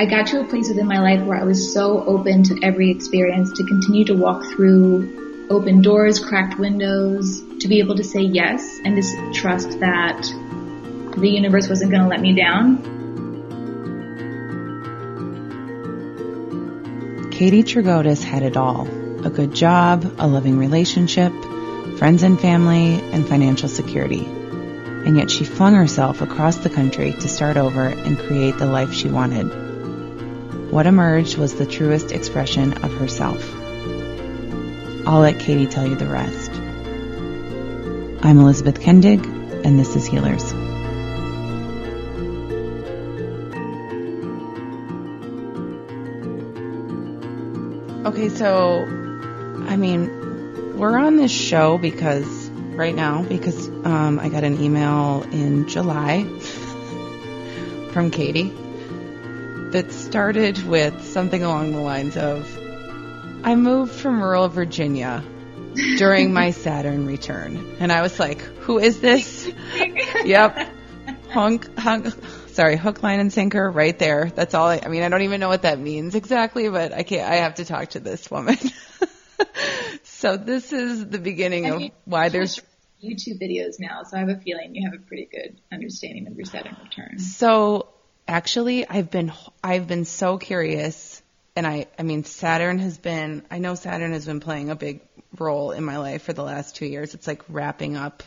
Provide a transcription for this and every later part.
I got to a place within my life where I was so open to every experience to continue to walk through open doors, cracked windows, to be able to say yes and just trust that the universe wasn't going to let me down. Katie Chirgotis had it all a good job, a loving relationship, friends and family, and financial security. And yet she flung herself across the country to start over and create the life she wanted. What emerged was the truest expression of herself. I'll let Katie tell you the rest. I'm Elizabeth Kendig, and this is Healers. Okay, so, I mean, we're on this show because, right now, because um, I got an email in July from Katie started with something along the lines of I moved from rural Virginia during my Saturn return. And I was like, who is this? yep. Hunk, hunk, sorry, hook, line, and sinker right there. That's all I, I mean, I don't even know what that means exactly, but I can't, I have to talk to this woman. so this is the beginning of why there's YouTube videos now, so I have a feeling you have a pretty good understanding of your Saturn return. So actually I've been I've been so curious and I I mean Saturn has been I know Saturn has been playing a big role in my life for the last 2 years. It's like wrapping up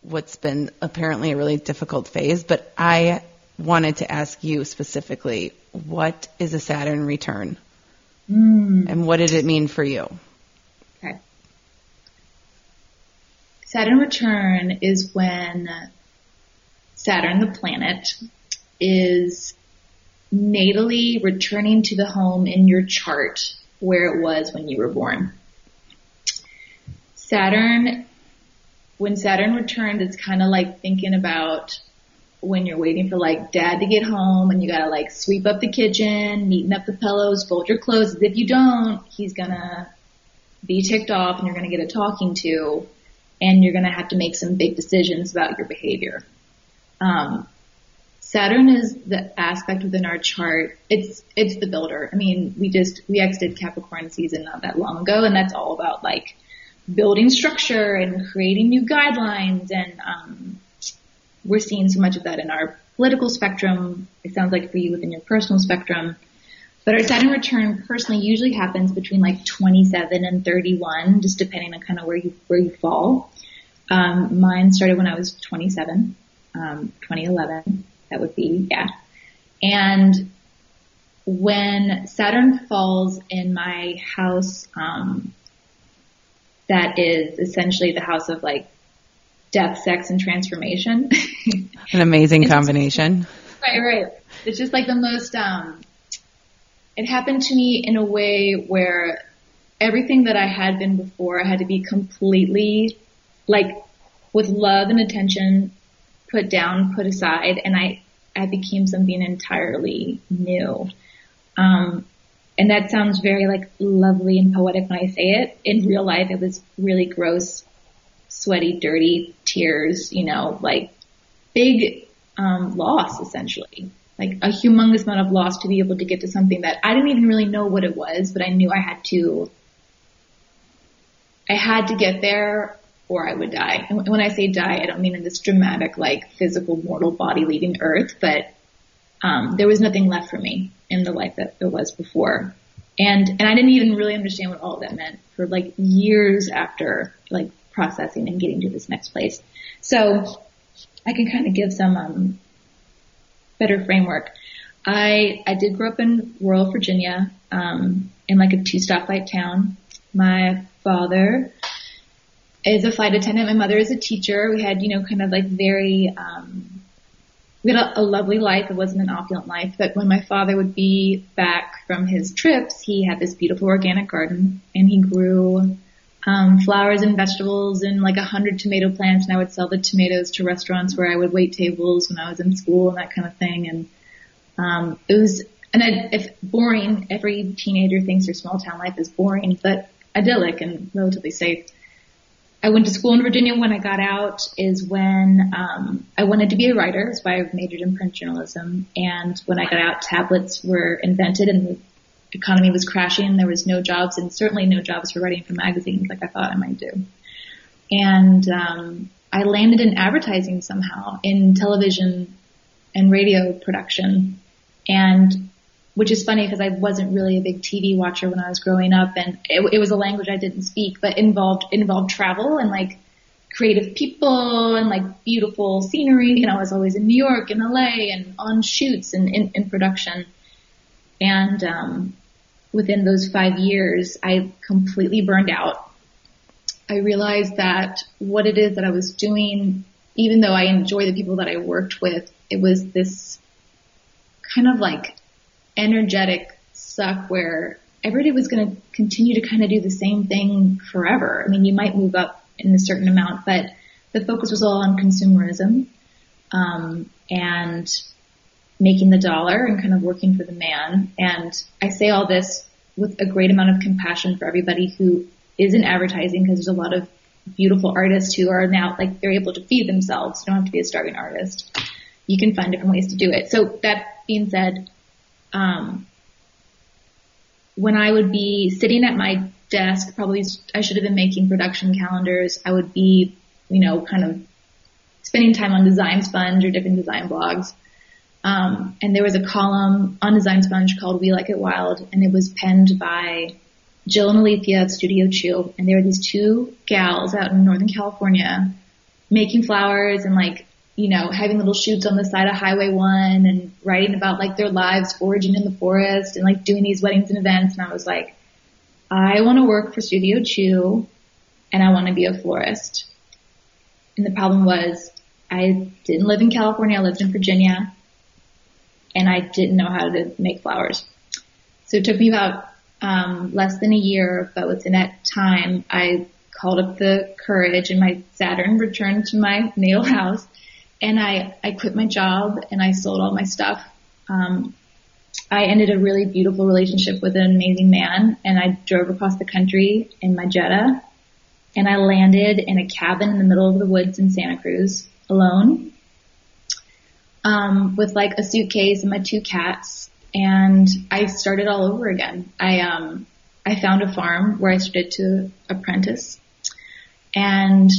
what's been apparently a really difficult phase, but I wanted to ask you specifically what is a Saturn return? Mm. And what did it mean for you? Okay. Saturn return is when Saturn, the planet, is natally returning to the home in your chart where it was when you were born. Saturn, when Saturn returns, it's kind of like thinking about when you're waiting for like dad to get home and you gotta like sweep up the kitchen, neaten up the pillows, fold your clothes. If you don't, he's gonna be ticked off and you're gonna get a talking to and you're gonna have to make some big decisions about your behavior. Um, Saturn is the aspect within our chart. It's, it's the builder. I mean, we just, we exited Capricorn season not that long ago and that's all about like building structure and creating new guidelines and, um, we're seeing so much of that in our political spectrum. It sounds like for you within your personal spectrum. But our Saturn return personally usually happens between like 27 and 31, just depending on kind of where you, where you fall. Um, mine started when I was 27, um, 2011 that would be, yeah. And when Saturn falls in my house, um, that is essentially the house of like death, sex, and transformation. An amazing combination. Right, right. It's just like the most, um, it happened to me in a way where everything that I had been before I had to be completely like with love and attention put down, put aside, and I, I became something entirely new. Um, and that sounds very like lovely and poetic when I say it. In real life, it was really gross, sweaty, dirty tears, you know, like big, um, loss essentially. Like a humongous amount of loss to be able to get to something that I didn't even really know what it was, but I knew I had to, I had to get there or I would die. And when I say die, I don't mean in this dramatic, like physical mortal body leaving earth, but, um, there was nothing left for me in the life that there was before. And, and I didn't even really understand what all of that meant for like years after like processing and getting to this next place. So I can kind of give some, um, better framework. I, I did grow up in rural Virginia, um, in like a two stoplight town. My father is a flight attendant. My mother is a teacher. We had, you know, kind of like very, um, we had a, a lovely life. It wasn't an opulent life, but when my father would be back from his trips, he had this beautiful organic garden and he grew um, flowers and vegetables and like a hundred tomato plants and I would sell the tomatoes to restaurants where I would wait tables when I was in school and that kind of thing. And, um, it was, and I, if boring, every teenager thinks their small town life is boring, but idyllic and relatively safe. I went to school in Virginia when I got out is when um, I wanted to be a writer. That's why I majored in print journalism. And when I got out, tablets were invented and the economy was crashing. There was no jobs and certainly no jobs for writing for magazines like I thought I might do. And um, I landed in advertising somehow in television and radio production. And which is funny because I wasn't really a big TV watcher when I was growing up, and it, it was a language I didn't speak, but involved involved travel and like creative people and like beautiful scenery. And I was always in New York and LA and on shoots and in, in production. And um, within those five years, I completely burned out. I realized that what it is that I was doing, even though I enjoy the people that I worked with, it was this kind of like energetic suck where everybody was going to continue to kind of do the same thing forever. I mean, you might move up in a certain amount, but the focus was all on consumerism um, and making the dollar and kind of working for the man. And I say all this with a great amount of compassion for everybody who is in advertising because there's a lot of beautiful artists who are now like they're able to feed themselves. You don't have to be a starving artist. You can find different ways to do it. So that being said, um, when I would be sitting at my desk, probably I should have been making production calendars. I would be, you know, kind of spending time on Design Sponge or different design blogs. Um, and there was a column on Design Sponge called We Like It Wild, and it was penned by Jill and Alethea at Studio Choo, and there were these two gals out in Northern California making flowers and like you know, having little shoots on the side of Highway 1 and writing about like their lives foraging in the forest and like doing these weddings and events. And I was like, I want to work for Studio Choo and I want to be a florist. And the problem was I didn't live in California. I lived in Virginia and I didn't know how to make flowers. So it took me about um, less than a year, but within that time, I called up the courage and my Saturn returned to my natal house and I, I quit my job and I sold all my stuff. Um, I ended a really beautiful relationship with an amazing man and I drove across the country in my Jetta and I landed in a cabin in the middle of the woods in Santa Cruz alone. Um, with like a suitcase and my two cats and I started all over again. I, um, I found a farm where I started to apprentice and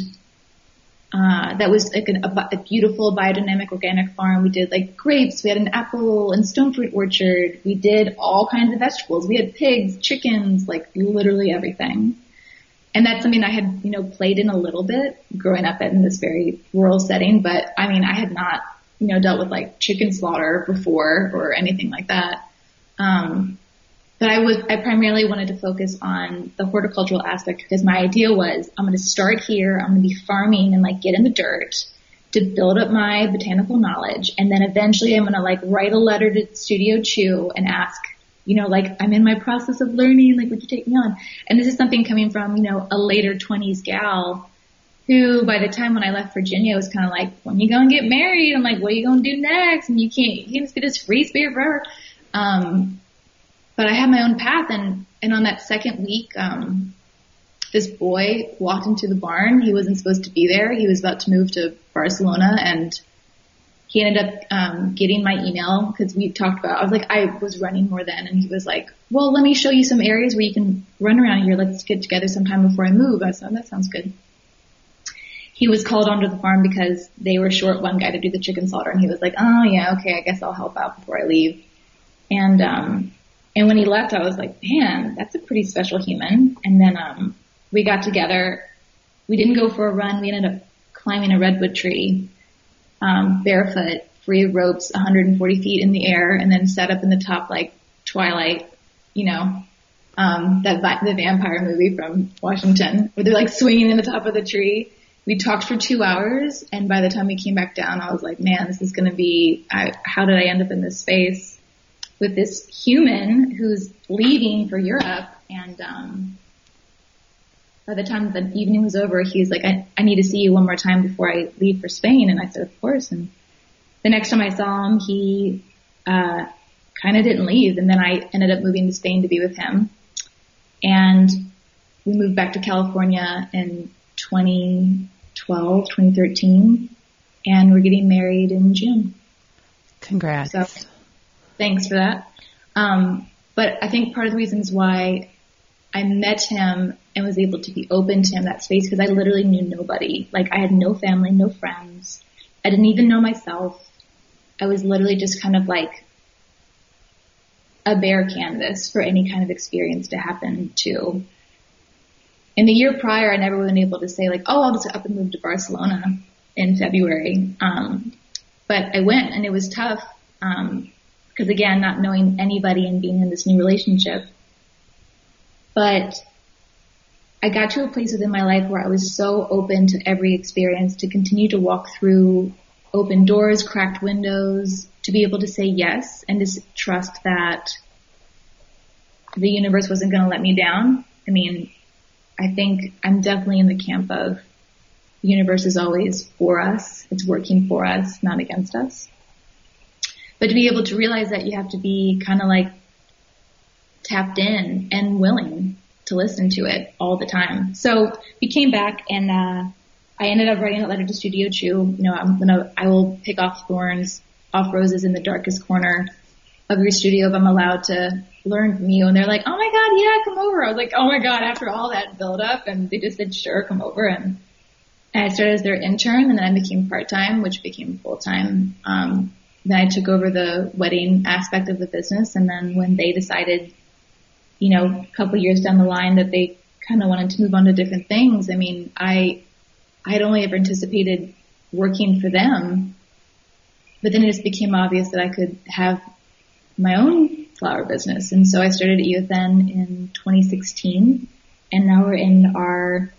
uh, that was like an, a, a, beautiful biodynamic organic farm. We did like grapes. We had an apple and stone fruit orchard. We did all kinds of vegetables. We had pigs, chickens, like literally everything. And that's something I had, you know, played in a little bit growing up in this very rural setting. But I mean, I had not, you know, dealt with like chicken slaughter before or anything like that. Um, but I was, I primarily wanted to focus on the horticultural aspect because my idea was I'm going to start here. I'm going to be farming and like get in the dirt to build up my botanical knowledge. And then eventually I'm going to like write a letter to Studio Choo and ask, you know, like I'm in my process of learning, like would you take me on? And this is something coming from, you know, a later twenties gal who by the time when I left Virginia was kind of like, when you going to get married? I'm like, what are you going to do next? And you can't, you can't just be this free spirit forever. Um, but I had my own path and, and on that second week, um, this boy walked into the barn. He wasn't supposed to be there. He was about to move to Barcelona and he ended up, um, getting my email because we talked about, I was like, I was running more then and he was like, well, let me show you some areas where you can run around here. Let's get together sometime before I move. I said, that sounds good. He was called onto the farm because they were short one guy to do the chicken slaughter and he was like, oh yeah, okay, I guess I'll help out before I leave. And, um, and when he left, I was like, man, that's a pretty special human. And then, um, we got together. We didn't go for a run. We ended up climbing a redwood tree, um, barefoot, free of ropes, 140 feet in the air, and then set up in the top like Twilight, you know, um, that vi- the vampire movie from Washington, where they're like swinging in the top of the tree. we talked for two hours and by the time we came back down, I was like, man, this is going to be, I, how did I end up in this space with this human who's leaving for Europe? And, um, by the time the evening was over, he's like, I, I need to see you one more time before I leave for Spain. And I said, of course. And the next time I saw him, he, uh, kind of didn't leave. And then I ended up moving to Spain to be with him. And we moved back to California in 2012, 2013, and we're getting married in June. Congrats. So thanks for that. Um, but I think part of the reasons why I met him and was able to be open to him that space because I literally knew nobody. Like I had no family, no friends. I didn't even know myself. I was literally just kind of like a bare canvas for any kind of experience to happen to. In the year prior, I never would have been able to say like, oh, I'll just up and move to Barcelona in February. Um, but I went and it was tough. Um, cause again, not knowing anybody and being in this new relationship. But I got to a place within my life where I was so open to every experience to continue to walk through open doors, cracked windows, to be able to say yes and to trust that the universe wasn't going to let me down. I mean, I think I'm definitely in the camp of the universe is always for us. It's working for us, not against us. But to be able to realize that you have to be kind of like tapped in and willing to listen to it all the time. So we came back and, uh, I ended up writing a letter to Studio Choo. You know, I'm gonna, I will pick off thorns, off roses in the darkest corner of your studio if I'm allowed to learn from you. And they're like, oh my God, yeah, come over. I was like, oh my God, after all that build up and they just said, sure, come over. And, and I started as their intern and then I became part-time, which became full-time. Um, then I took over the wedding aspect of the business. And then when they decided, you know, a couple years down the line that they kind of wanted to move on to different things, I mean, I, I had only ever anticipated working for them, but then it just became obvious that I could have my own flower business. And so I started Eothen in 2016 and now we're in our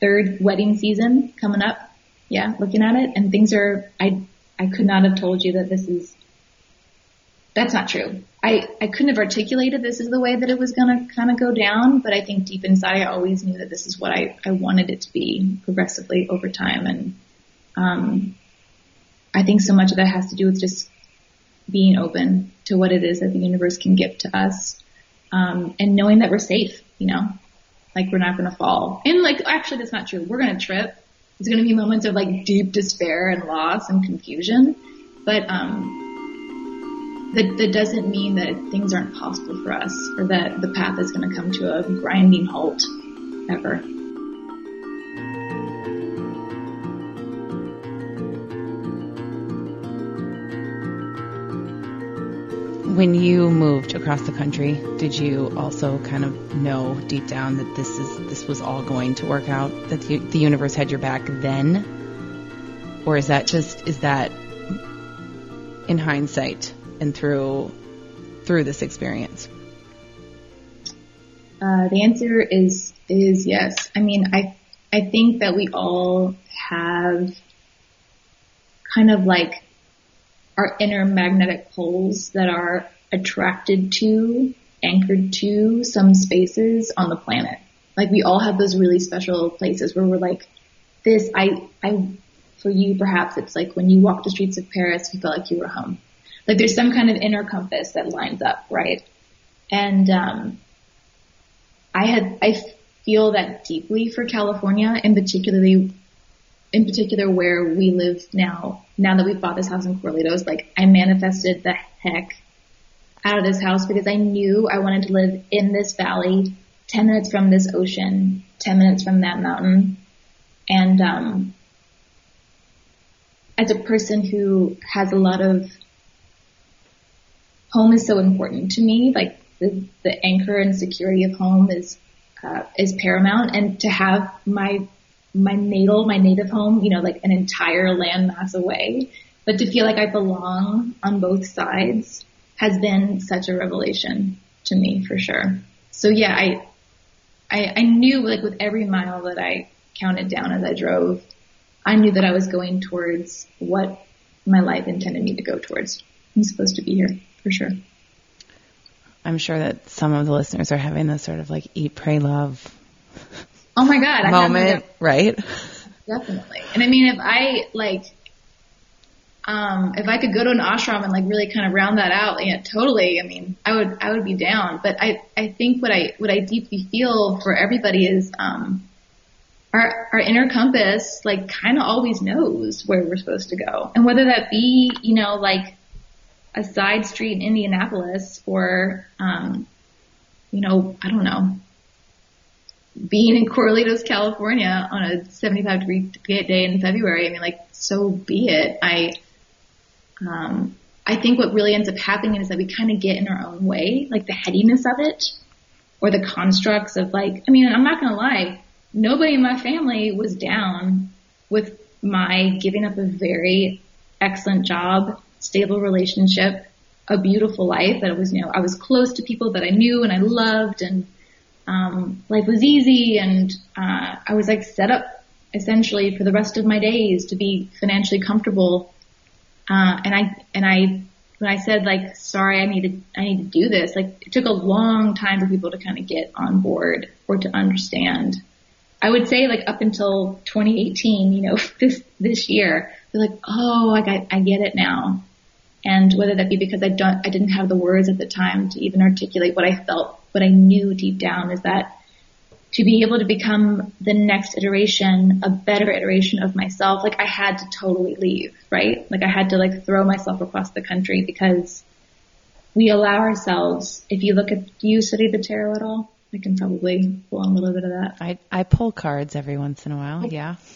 third wedding season coming up. Yeah, looking at it and things are, I, I could not have told you that this is, that's not true. I, I couldn't have articulated this is the way that it was going to kind of go down, but I think deep inside I always knew that this is what I, I wanted it to be progressively over time. And, um, I think so much of that has to do with just being open to what it is that the universe can give to us, um, and knowing that we're safe, you know, like we're not going to fall. And like, actually, that's not true. We're going to trip. There's going to be moments of like deep despair and loss and confusion, but um, that, that doesn't mean that things aren't possible for us or that the path is going to come to a grinding halt ever. When you moved across the country, did you also kind of know deep down that this is this was all going to work out? That the, the universe had your back then, or is that just is that in hindsight and through through this experience? Uh, the answer is is yes. I mean, I I think that we all have kind of like our inner magnetic poles that are attracted to, anchored to some spaces on the planet. Like we all have those really special places where we're like, this, I, I, for you perhaps it's like when you walk the streets of Paris, you felt like you were home. Like there's some kind of inner compass that lines up, right? And, um, I had, I feel that deeply for California and particularly in particular where we live now, now that we've bought this house in Corralitos, like I manifested the heck out of this house because I knew I wanted to live in this valley, 10 minutes from this ocean, 10 minutes from that mountain. And, um, as a person who has a lot of home is so important to me, like the, the anchor and security of home is, uh, is paramount and to have my my natal, my native home, you know, like an entire landmass away. But to feel like I belong on both sides has been such a revelation to me for sure. So yeah, I, I, I knew like with every mile that I counted down as I drove, I knew that I was going towards what my life intended me to go towards. I'm supposed to be here for sure. I'm sure that some of the listeners are having this sort of like eat, pray, love Oh my God. I moment, right? Definitely. And I mean, if I like, um, if I could go to an ashram and like really kind of round that out, yeah, totally. I mean, I would, I would be down. But I, I think what I, what I deeply feel for everybody is, um, our, our inner compass, like, kind of always knows where we're supposed to go. And whether that be, you know, like a side street in Indianapolis or, um, you know, I don't know, being in Corralitos, California on a 75 degree day in February, I mean, like, so be it. I, um, I think what really ends up happening is that we kind of get in our own way, like the headiness of it or the constructs of like, I mean, I'm not going to lie. Nobody in my family was down with my giving up a very excellent job, stable relationship, a beautiful life that was, you know, I was close to people that I knew and I loved and, um, life was easy and, uh, I was like set up essentially for the rest of my days to be financially comfortable. Uh, and I, and I, when I said like, sorry, I need to, I need to do this, like it took a long time for people to kind of get on board or to understand. I would say like up until 2018, you know, this, this year, they're like, oh, I got, I get it now. And whether that be because I don't, I didn't have the words at the time to even articulate what I felt, what I knew deep down is that to be able to become the next iteration, a better iteration of myself, like I had to totally leave, right? Like I had to like throw myself across the country because we allow ourselves, if you look at, do you study the tarot at all? I can probably pull on a little bit of that. I, I pull cards every once in a while, yeah.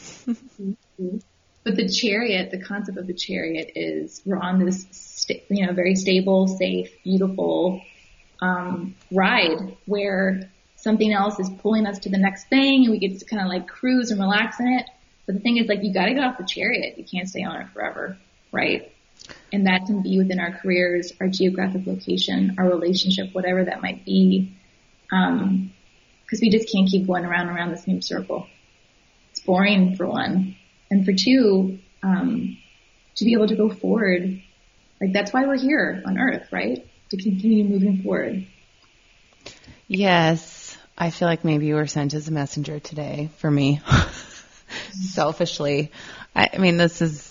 But the chariot, the concept of the chariot is we're on this, sta- you know, very stable, safe, beautiful, um, ride where something else is pulling us to the next thing and we get to kind of like cruise and relax in it. But the thing is like you gotta get off the chariot. You can't stay on it forever, right? And that can be within our careers, our geographic location, our relationship, whatever that might be. Um, cause we just can't keep going around and around the same circle. It's boring for one. And for two, um, to be able to go forward, like that's why we're here on earth, right? To continue moving forward. Yes, I feel like maybe you were sent as a messenger today for me. Selfishly, I, I mean, this is.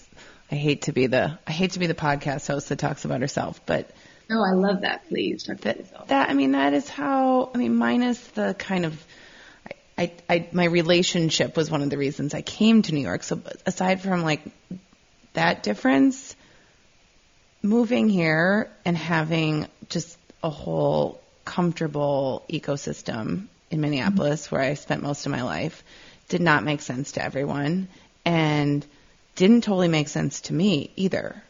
I hate to be the I hate to be the podcast host that talks about herself, but Oh, I love that. Please talk about yourself. that I mean that is how I mean minus the kind of I, I my relationship was one of the reasons I came to New York. So aside from like that difference, moving here and having just a whole comfortable ecosystem in Minneapolis where I spent most of my life did not make sense to everyone and didn't totally make sense to me either.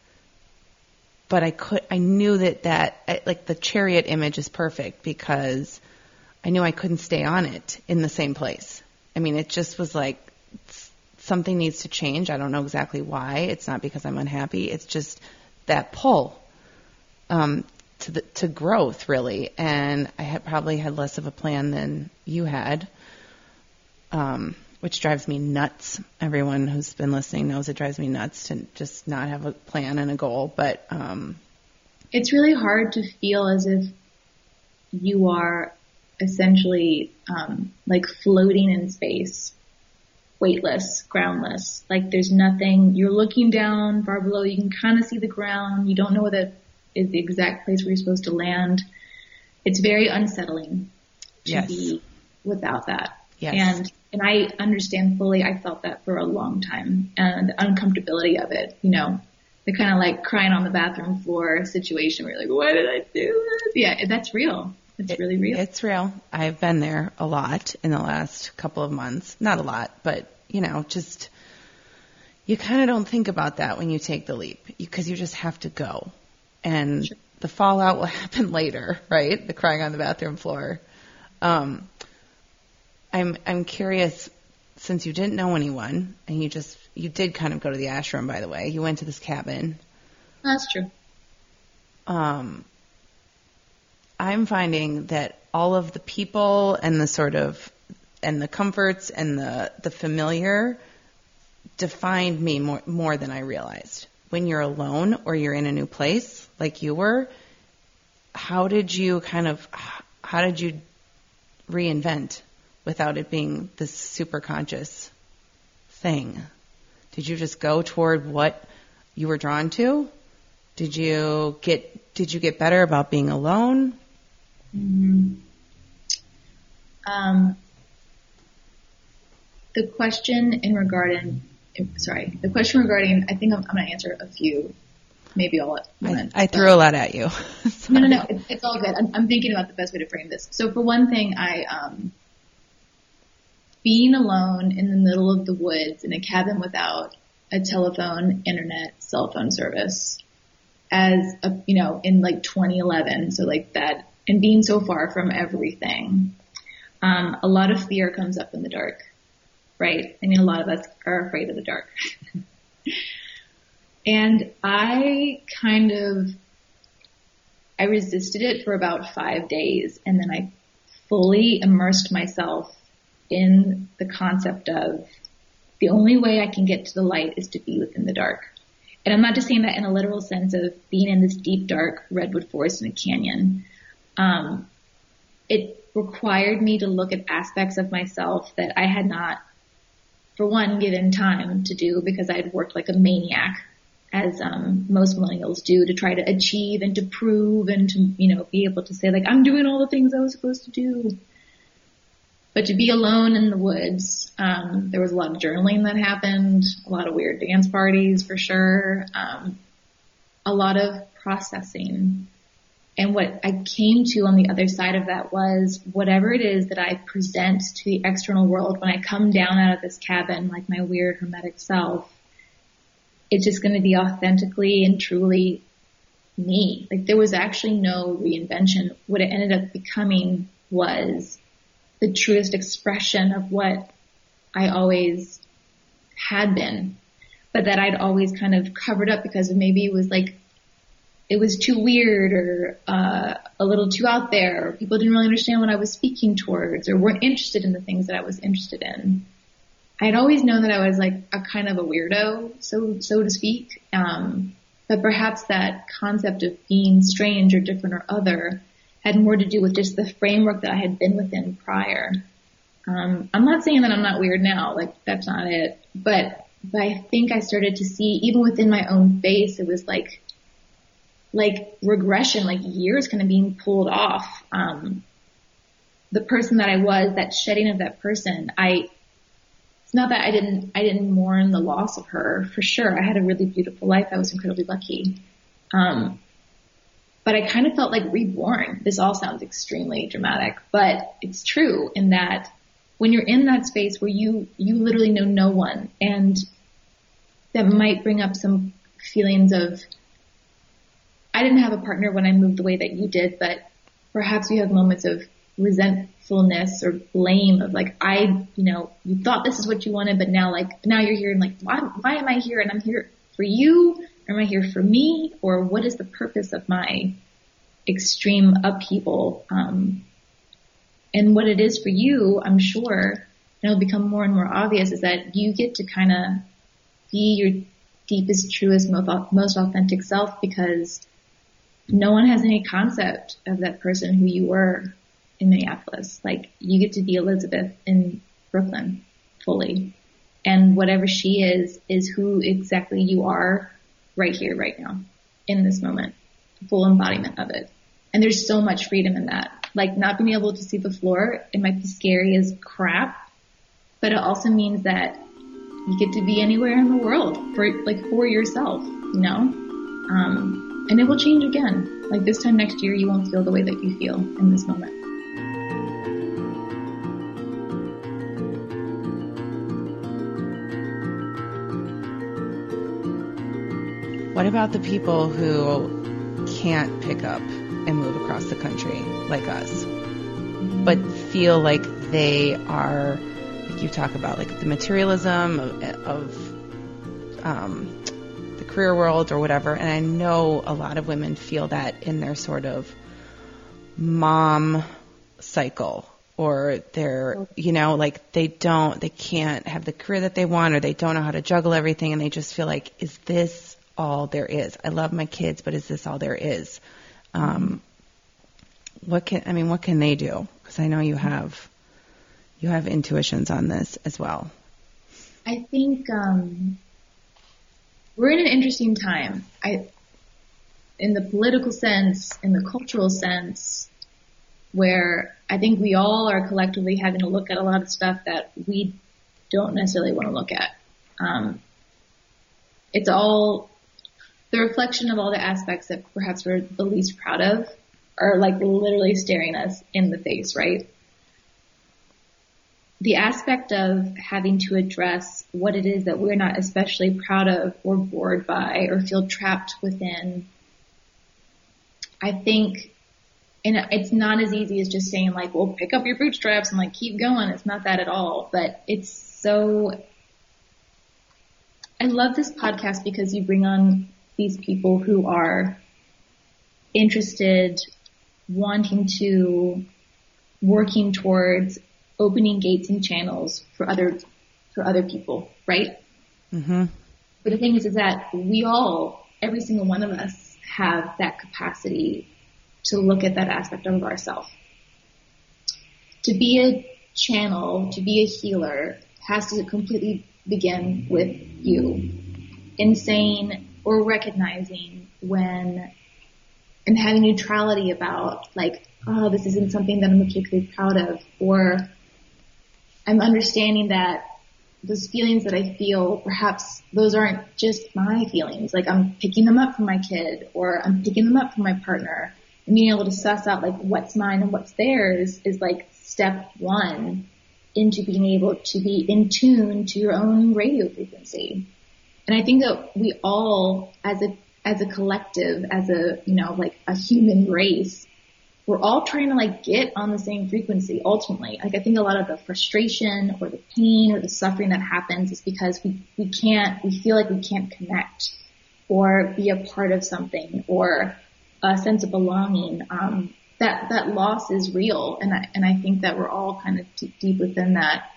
But I could, I knew that that, like the chariot image is perfect because I knew I couldn't stay on it in the same place. I mean, it just was like something needs to change. I don't know exactly why. It's not because I'm unhappy. It's just that pull um, to the to growth, really. And I had probably had less of a plan than you had, um, which drives me nuts. Everyone who's been listening knows it drives me nuts to just not have a plan and a goal. But um, It's really hard to feel as if you are essentially um, like floating in space, weightless, groundless. Like there's nothing. You're looking down far below. You can kind of see the ground. You don't know that is the exact place where you're supposed to land. It's very unsettling to Yes. be without that. Yes. And and I understand fully. I felt that for a long time, and the uncomfortability of it. You know, the kind of like crying on the bathroom floor situation where you're like, why did I do this? Yeah, that's real. It's really real. It's real. I've been there a lot in the last couple of months. Not a lot, but you know, just you kind of don't think about that when you take the leap because you just have to go, and the fallout will happen later, right? The crying on the bathroom floor. Um, I'm I'm curious since you didn't know anyone and you just you did kind of go to the ashram by the way. You went to this cabin. that's true. um, I'm finding that all of the people and the sort of and the comforts and the the familiar defined me more more than I realized. When you're alone or you're in a new place, like you were, how did you kind of how did you reinvent without it being this super conscious thing? Did you just go toward what you were drawn to? Did you get did you get better about being alone? Mm-hmm. Um, the question in regarding, sorry, the question regarding, I think I'm, I'm going to answer a few, maybe all at once. I, I threw a lot at you. no, no, no, it's, it's all good. I'm, I'm, thinking about the best way to frame this. So for one thing, I, um, being alone in the middle of the woods in a cabin without a telephone, internet, cell phone service as a, you know, in like 2011. So like that, and being so far from everything. Um, a lot of fear comes up in the dark, right? I mean, a lot of us are afraid of the dark. and I kind of, I resisted it for about five days and then I fully immersed myself in the concept of the only way I can get to the light is to be within the dark. And I'm not just saying that in a literal sense of being in this deep, dark redwood forest in a canyon. Um, it required me to look at aspects of myself that I had not, for one, given time to do because I had worked like a maniac, as um, most millennials do, to try to achieve and to prove and to, you know, be able to say like, I'm doing all the things I was supposed to do. But to be alone in the woods, um, there was a lot of journaling that happened, a lot of weird dance parties for sure, um, a lot of processing. And what I came to on the other side of that was whatever it is that I present to the external world when I come down out of this cabin, like my weird hermetic self, it's just going to be authentically and truly me. Like there was actually no reinvention. What it ended up becoming was the truest expression of what I always had been, but that I'd always kind of covered up because maybe it was like, it was too weird or, uh, a little too out there or people didn't really understand what I was speaking towards or weren't interested in the things that I was interested in. I had always known that I was like a kind of a weirdo, so, so to speak. Um, but perhaps that concept of being strange or different or other had more to do with just the framework that I had been within prior. Um, I'm not saying that I'm not weird now, like that's not it, but, but I think I started to see even within my own face, it was like, like regression, like years kind of being pulled off. Um, the person that I was, that shedding of that person, I, it's not that I didn't, I didn't mourn the loss of her for sure. I had a really beautiful life. I was incredibly lucky. Um, but I kind of felt like reborn. This all sounds extremely dramatic, but it's true in that when you're in that space where you, you literally know no one and that might bring up some feelings of, I didn't have a partner when I moved the way that you did, but perhaps you have moments of resentfulness or blame of like, I, you know, you thought this is what you wanted, but now like, now you're here and like, why, why am I here? And I'm here for you Am I here for me or what is the purpose of my extreme upheaval? Um, and what it is for you, I'm sure, and it'll become more and more obvious is that you get to kind of be your deepest, truest, most authentic self because no one has any concept of that person who you were in Minneapolis. Like you get to be Elizabeth in Brooklyn fully. And whatever she is, is who exactly you are right here, right now, in this moment, full embodiment of it. And there's so much freedom in that. Like not being able to see the floor, it might be scary as crap, but it also means that you get to be anywhere in the world for like for yourself, you know? Um, and it will change again. Like this time next year, you won't feel the way that you feel in this moment. What about the people who can't pick up and move across the country like us, but feel like they are, like you talk about, like the materialism of, of um, career world or whatever. And I know a lot of women feel that in their sort of mom cycle or they're, you know, like they don't, they can't have the career that they want or they don't know how to juggle everything and they just feel like, is this all there is? I love my kids, but is this all there is? Um, what can, I mean, what can they do? Because I know you have, you have intuitions on this as well. I think um, we're in an interesting time. I, in the political sense, in the cultural sense, where I think we all are collectively having to look at a lot of stuff that we don't necessarily want to look at. Um, it's all the reflection of all the aspects that perhaps we're the least proud of are like literally staring us in the face, right? The aspect of having to address what it is that we're not especially proud of or bored by or feel trapped within, I think and it's not as easy as just saying like, well, pick up your bootstraps and like keep going. It's not that at all, but it's so, I love this podcast because you bring on these people who are interested, wanting to, working towards opening gates and channels for other, for other people, right? Mm-hmm. But the thing is, is that we all, every single one of us have that capacity to look at that aspect of ourselves. To be a channel, to be a healer has to completely begin with you. In saying or recognizing when and having neutrality about like, oh, this isn't something that I'm particularly proud of or I'm understanding that those feelings that I feel, perhaps those aren't just my feelings. Like I'm picking them up from my kid or I'm picking them up from my partner and being able to suss out like what's mine and what's theirs is like step one into being able to be in tune to your own radio frequency. And I think that we all, as a as a collective, as a you know like a human race, we're all trying to like get on the same frequency ultimately. Like I think a lot of the frustration or the pain or the suffering that happens is because we we can't we feel like we can't connect or be a part of something or a sense of belonging. Um, that that loss is real, and I, and I think that we're all kind of deep, deep within that.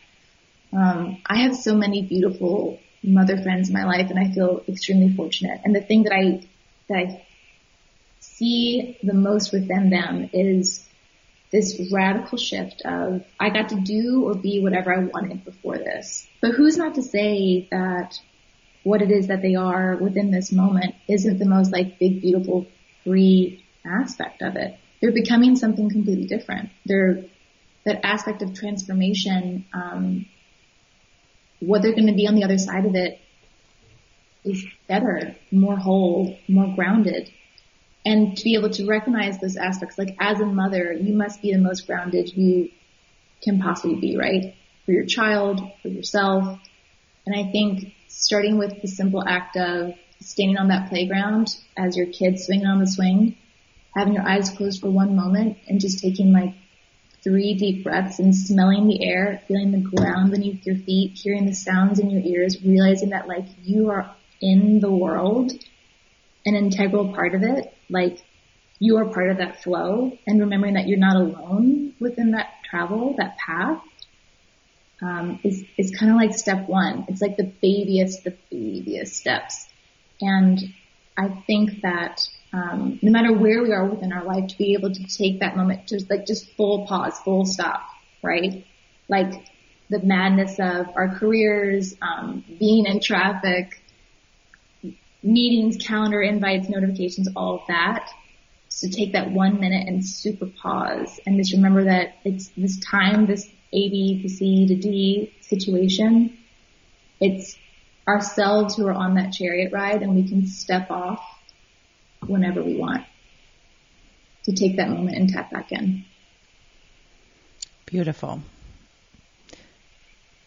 Um, I have so many beautiful mother friends in my life, and I feel extremely fortunate. And the thing that I that I see the most within them is this radical shift of I got to do or be whatever I wanted before this. But who's not to say that what it is that they are within this moment isn't the most like big, beautiful free aspect of it. They're becoming something completely different. They're that aspect of transformation. Um, what they're going to be on the other side of it is better, more whole, more grounded. And to be able to recognize those aspects, like as a mother, you must be the most grounded you can possibly be, right? For your child, for yourself. And I think starting with the simple act of standing on that playground as your kid swinging on the swing, having your eyes closed for one moment and just taking like three deep breaths and smelling the air, feeling the ground beneath your feet, hearing the sounds in your ears, realizing that like you are in the world, an integral part of it, like you are part of that flow and remembering that you're not alone within that travel, that path, um, is, is kind of like step one. It's like the babyest, the babyest steps. And I think that um, no matter where we are within our life, to be able to take that moment to like just full pause, full stop, right? Like the madness of our careers, um, being in traffic, meetings, calendar invites, notifications, all of that. So take that one minute and super pause and just remember that it's this time, this A, B to C to D situation. It's ourselves who are on that chariot ride and we can step off whenever we want to take that moment and tap back in. Beautiful.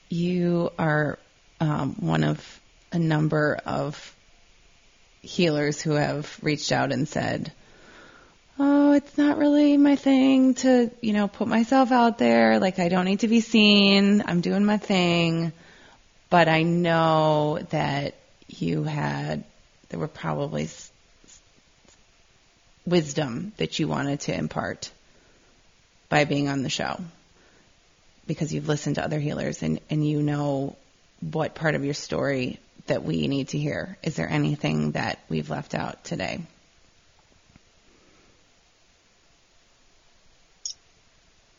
You are um, one of a number of healers who have reached out and said, Oh, it's not really my thing to, you know, put myself out there. Like, I don't need to be seen. I'm doing my thing but I know that you had, there were probably s- wisdom that you wanted to impart by being on the show. because you've listened to other healers and, and you know what part of your story that we need to hear. Is there anything that we've left out today?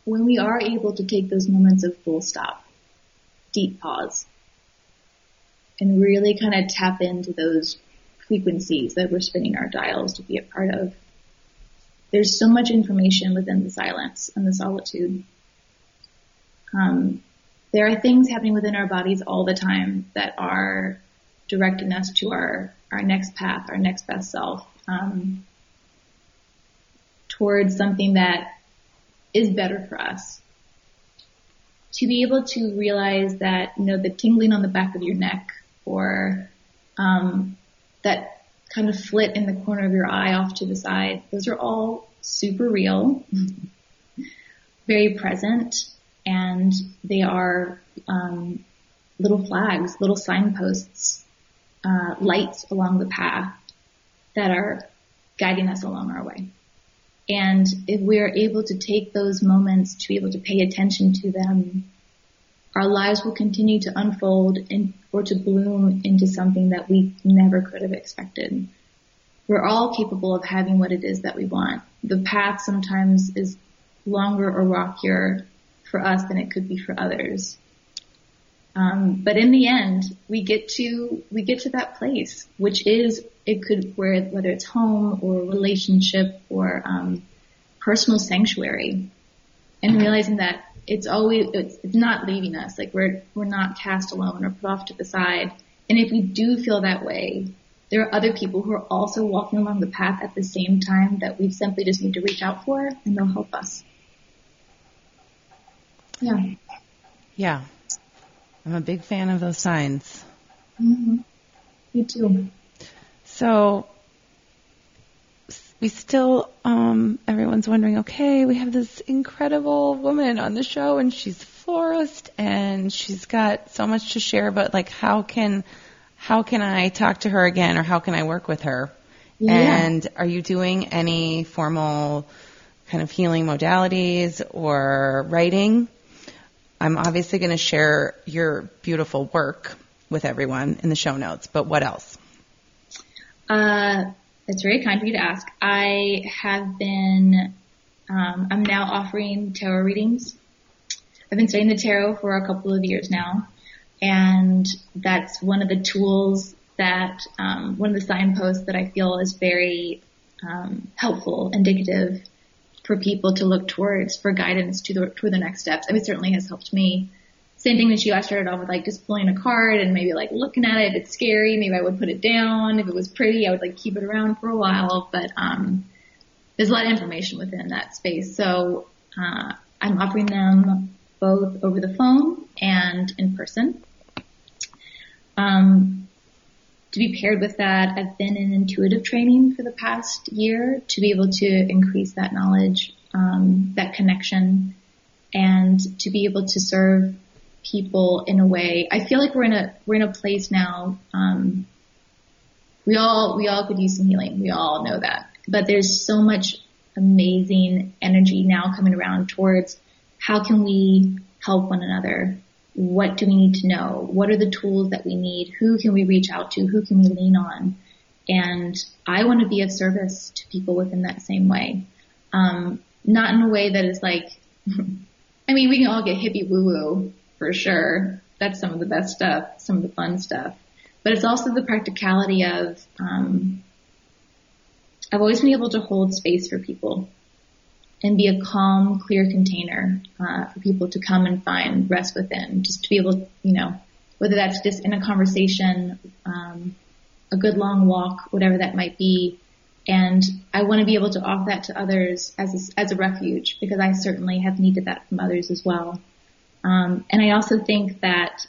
When we are able to take those moments of full stop, deep pause, and really kind of tap into those frequencies that we're spinning our dials to be a part of. There's so much information within the silence and the solitude. Um, there are things happening within our bodies all the time that are directing us to our, our next path, our next best self, um, towards something that is better for us. To be able to realize that, you know, the tingling on the back of your neck or um, that kind of flit in the corner of your eye off to the side, those are all super real, very present, and they are um, little flags, little signposts, uh, lights along the path that are guiding us along our way. And if we are able to take those moments to be able to pay attention to them, our lives will continue to unfold and, or to bloom into something that we never could have expected. We're all capable of having what it is that we want. The path sometimes is longer or rockier for us than it could be for others. Um, but in the end, we get to we get to that place, which is it could where whether it's home or relationship or um, personal sanctuary, and realizing that it's always it's, it's not leaving us. Like we're we're not cast alone or put off to the side. And if we do feel that way, there are other people who are also walking along the path at the same time that we simply just need to reach out for, and they'll help us. Yeah. Yeah. I'm a big fan of those signs. Mm-hmm. Me too. So we still, um, everyone's wondering, okay, we have this incredible woman on the show and she's a florist and she's got so much to share, but like, how can, how can I talk to her again or how can I work with her? Yeah. And are you doing any formal kind of healing modalities or writing? I'm obviously going to share your beautiful work with everyone in the show notes, but what else? Uh, it's very kind of you to ask. I have been, um, I'm now offering tarot readings. I've been studying the tarot for a couple of years now, and that's one of the tools that, um, one of the signposts that I feel is very um, helpful, indicative for people to look towards for guidance to the toward the next steps. I mean, it certainly has helped me. Same thing with you. I started off with like just pulling a card and maybe like looking at it. If it's scary, maybe I would put it down. If it was pretty, I would like keep it around for a while. But um, there's a lot of information within that space. So uh, I'm offering them both over the phone and in person. Um, to be paired with that, I've been in intuitive training for the past year to be able to increase that knowledge, um, that connection, and to be able to serve people in a way. I feel like we're in a we're in a place now. Um, we all we all could use some healing. We all know that, but there's so much amazing energy now coming around towards how can we help one another what do we need to know? What are the tools that we need? Who can we reach out to? Who can we lean on? And I want to be of service to people within that same way. Um, not in a way that is like, I mean, we can all get hippie woo woo for sure. That's some of the best stuff, some of the fun stuff. But it's also the practicality of, um, I've always been able to hold space for people and be a calm, clear container uh, for people to come and find rest within. Just to be able, you know, whether that's just in a conversation, um, a good long walk, whatever that might be. And I want to be able to offer that to others as a, as a refuge because I certainly have needed that from others as well. Um, and I also think that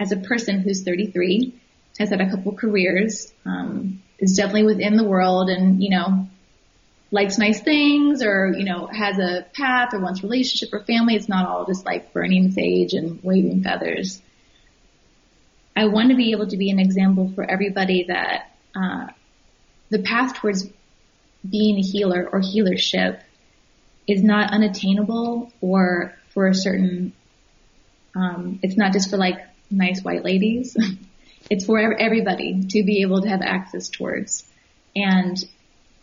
as a person who's 33, has had a couple careers, um, is definitely within the world and, you know, likes nice things or, you know, has a path or wants relationship or family. It's not all just like burning sage and waving feathers. I want to be able to be an example for everybody that, uh, the path towards being a healer or healership is not unattainable or for a certain Um, it's not just for like nice white ladies. it's for everybody to be able to have access towards. And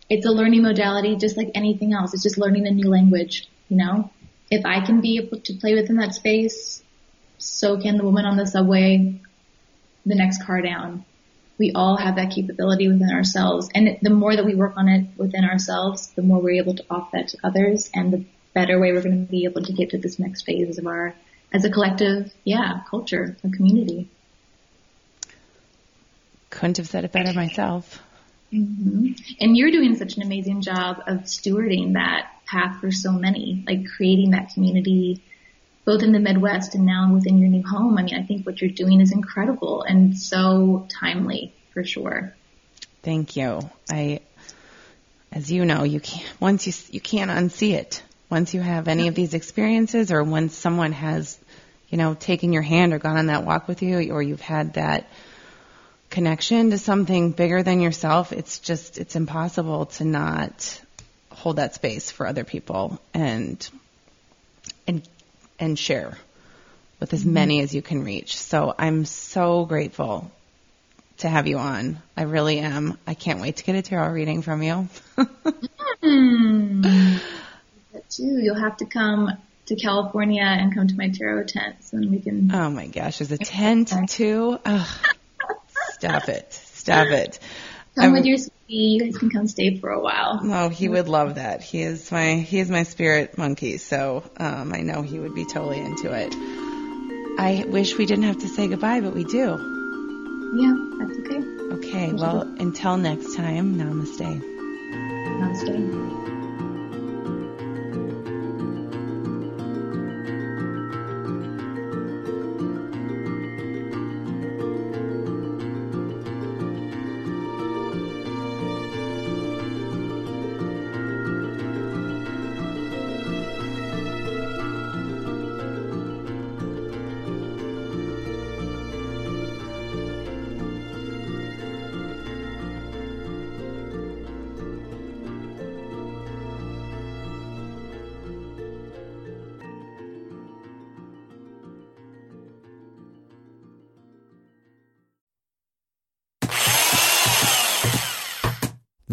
it's a learning modality just like anything else. It's just learning a new language, you know? If I can be able to play within that space, so can the woman on the subway, the next car down. We all have that capability within ourselves. And the more that we work on it within ourselves, the more we're able to offer that to others and the better way we're going to be able to get to this next phase of our, as a collective, yeah, culture, a community. Couldn't have said it better myself. Mm-hmm. And you're doing such an amazing job of stewarding that path for so many, like creating that community, both in the Midwest and now within your new home. I mean, I think what you're doing is incredible and so timely for sure. Thank you. I, as you know, you can't, once you, you can't unsee it. Once you have any of these experiences or once someone has, you know, taken your hand or gone on that walk with you or you've had that connection to something bigger than yourself, it's just, it's impossible to not hold that space for other people and, and, and share with as many as you can reach. So I'm so grateful to have you on. I really am. I can't wait to get a tarot reading from you. mm. Too. You'll have to come to California and come to my tarot tent, so then we can. Oh my gosh, there's a tent too. Oh, stop it, stop it. Come I'm, with your sweetie. You guys can come stay for a while. Oh, he would love that. He is my he is my spirit monkey, so um, I know he would be totally into it. I wish we didn't have to say goodbye, but we do. Yeah, that's okay. Okay, well, until next time, namaste. Namaste.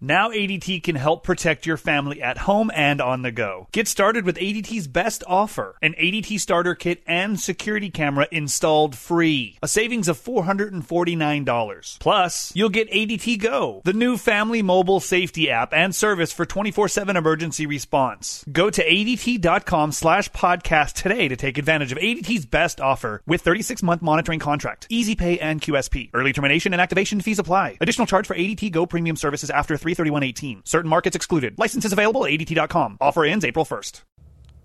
Now ADT can help protect your family at home and on the go. Get started with ADT's best offer an ADT starter kit and security camera installed free. A savings of $449. Plus, you'll get ADT Go, the new family mobile safety app and service for 24 7 emergency response. Go to ADT.com slash podcast today to take advantage of ADT's best offer with 36 month monitoring contract, easy pay, and QSP. Early termination and activation fees apply. Additional charge for ADT Go premium services after 3 33118. Certain markets excluded. Licenses available at ADT.com. Offer ends April 1st.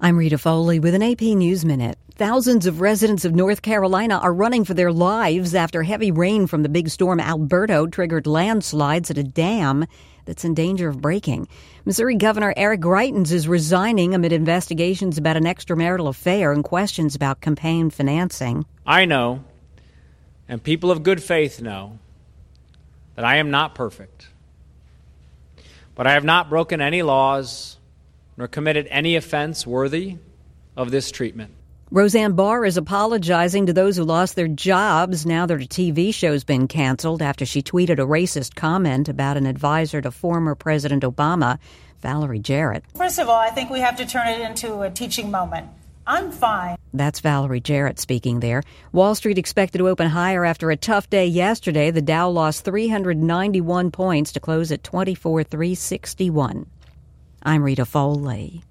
I'm Rita Foley with an AP News Minute. Thousands of residents of North Carolina are running for their lives after heavy rain from the big storm Alberto triggered landslides at a dam that's in danger of breaking. Missouri Governor Eric Greitens is resigning amid investigations about an extramarital affair and questions about campaign financing. I know, and people of good faith know, that I am not perfect. But I have not broken any laws nor committed any offense worthy of this treatment. Roseanne Barr is apologizing to those who lost their jobs now that her TV show's been canceled after she tweeted a racist comment about an advisor to former President Obama, Valerie Jarrett. First of all, I think we have to turn it into a teaching moment. I'm fine. That's Valerie Jarrett speaking there. Wall Street expected to open higher after a tough day yesterday. The Dow lost 391 points to close at 24,361. I'm Rita Foley.